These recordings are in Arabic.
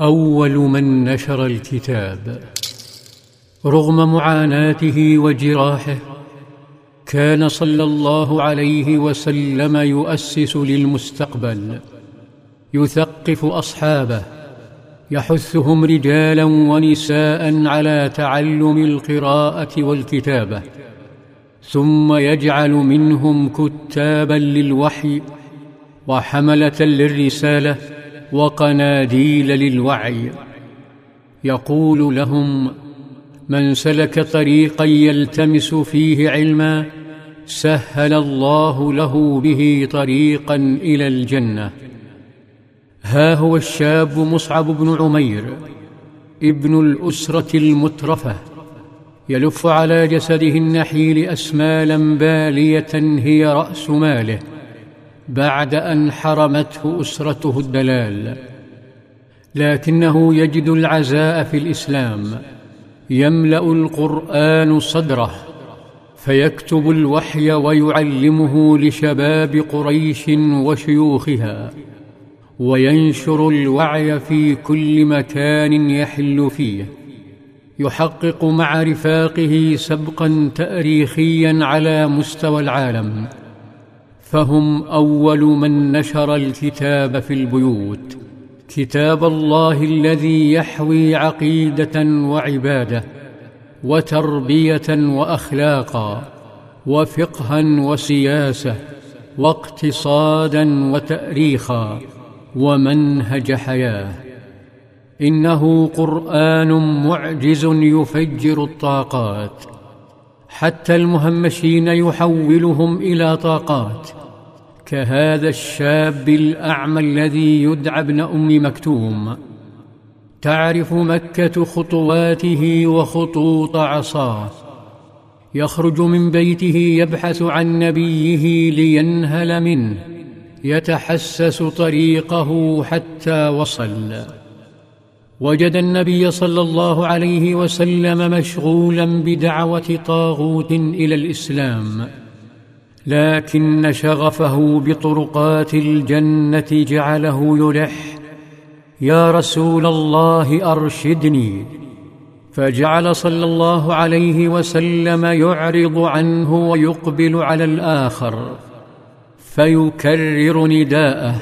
أول من نشر الكتاب. رغم معاناته وجراحه كان صلى الله عليه وسلم يؤسس للمستقبل. يثقف أصحابه. يحثهم رجالا ونساء على تعلم القراءة والكتابة. ثم يجعل منهم كتابا للوحي وحملة للرسالة. وقناديل للوعي. يقول لهم من سلك طريقا يلتمس فيه علما سهل الله له به طريقا إلى الجنة. ها هو الشاب مصعب بن عمير ابن الأسرة المترفة يلف على جسده النحيل أسمالا بالية هي رأس ماله. بعد أن حرمته أسرته الدلال لكنه يجد العزاء في الإسلام يملأ القرآن صدره فيكتب الوحي ويعلمه لشباب قريش وشيوخها وينشر الوعي في كل مكان يحل فيه يحقق مع رفاقه سبقا تاريخيا على مستوى العالم. فهم أول من نشر الكتاب في البيوت. كتاب الله الذي يحوي عقيدة وعبادة وتربية وأخلاقا وفقها وسياسة واقتصادا وتأريخا ومنهج حياة. إنه قرآن معجز يفجر الطاقات. حتى المهمشين يحولهم إلى طاقات. كهذا الشاب الأعمى الذي يدعى ابن أم مكتوم. تعرف مكة خطواته وخطوط عصاه. يخرج من بيته يبحث عن نبيه لينهل منه. يتحسس طريقه حتى وصل. وجد النبي صلى الله عليه وسلم مشغولا بدعوة طاغوت إلى الإسلام. لكن شغفه بطرقات الجنة جعله يلح. يا رسول الله أرشدني. فجعل صلى الله عليه وسلم يعرض عنه ويقبل على الآخر فيكرر نداءه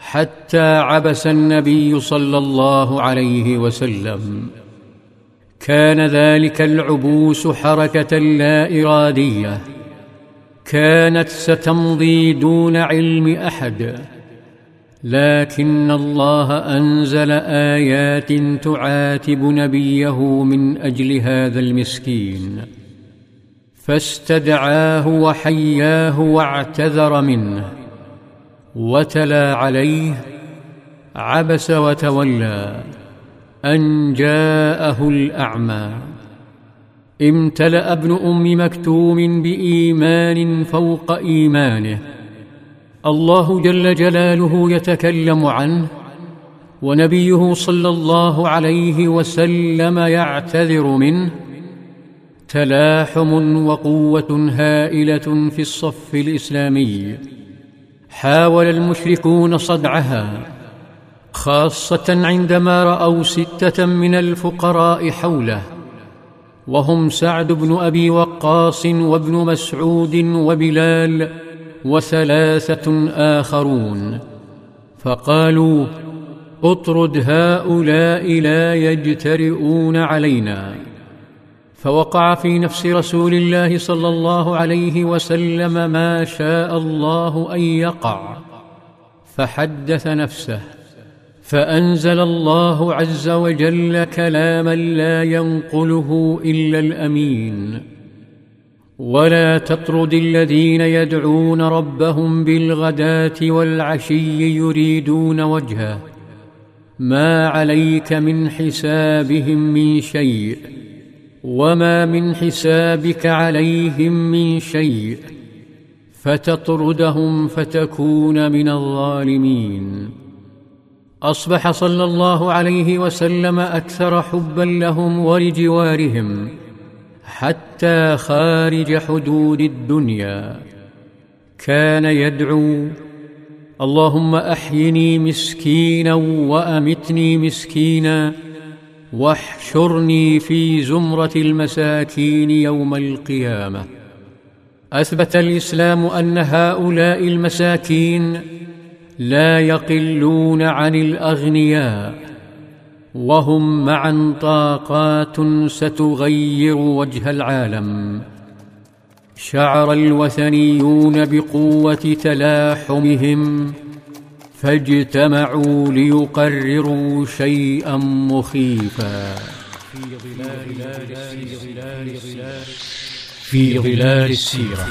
حتى عبس النبي صلى الله عليه وسلم. كان ذلك العبوس حركة لا إرادية. كانت ستمضي دون علم أحد لكن الله أنزل آيات تعاتب نبيه من أجل هذا المسكين. فاستدعاه وحياه واعتذر منه وتلا عليه عبس وتولى أن جاءه الأعمى. امتلأ ابن أم مكتوم بإيمان فوق إيمانه. الله جل جلاله يتكلم عنه ونبيه صلى الله عليه وسلم يعتذر منه. تلاحم وقوة هائلة في الصف الإسلامي. حاول المشركون صدعها خاصة عندما رأوا ستة من الفقراء حوله. وهم سعد بن أبي وقاص وابن مسعود وبلال وثلاثة آخرون. فقالوا اطرد هؤلاء لا يجترئون علينا. فوقع في نفس رسول الله صلى الله عليه وسلم ما شاء الله أن يقع. فحدث نفسه. فأنزل الله عز وجل كلاما لا ينقله إلا الأمين. ولا تطرد الذين يدعون ربهم بالغداة والعشي يريدون وجهه. ما عليك من حسابهم من شيء وما من حسابك عليهم من شيء. فتطردهم فتكون من الظالمين. أصبح صلى الله عليه وسلم أكثر حبا لهم ولجوارهم حتى خارج حدود الدنيا. كان يدعو اللهم أحيني مسكينا وأمتني مسكينا واحشرني في زمرة المساكين يوم القيامة. أثبت الإسلام أن هؤلاء المساكين لا يقلون عن الأغنياء وهم معا طاقات ستغير وجه العالم. شعر الوثنيون بقوة تلاحمهم فاجتمعوا ليقرروا شيئا مخيفا. في ظلال السيرة.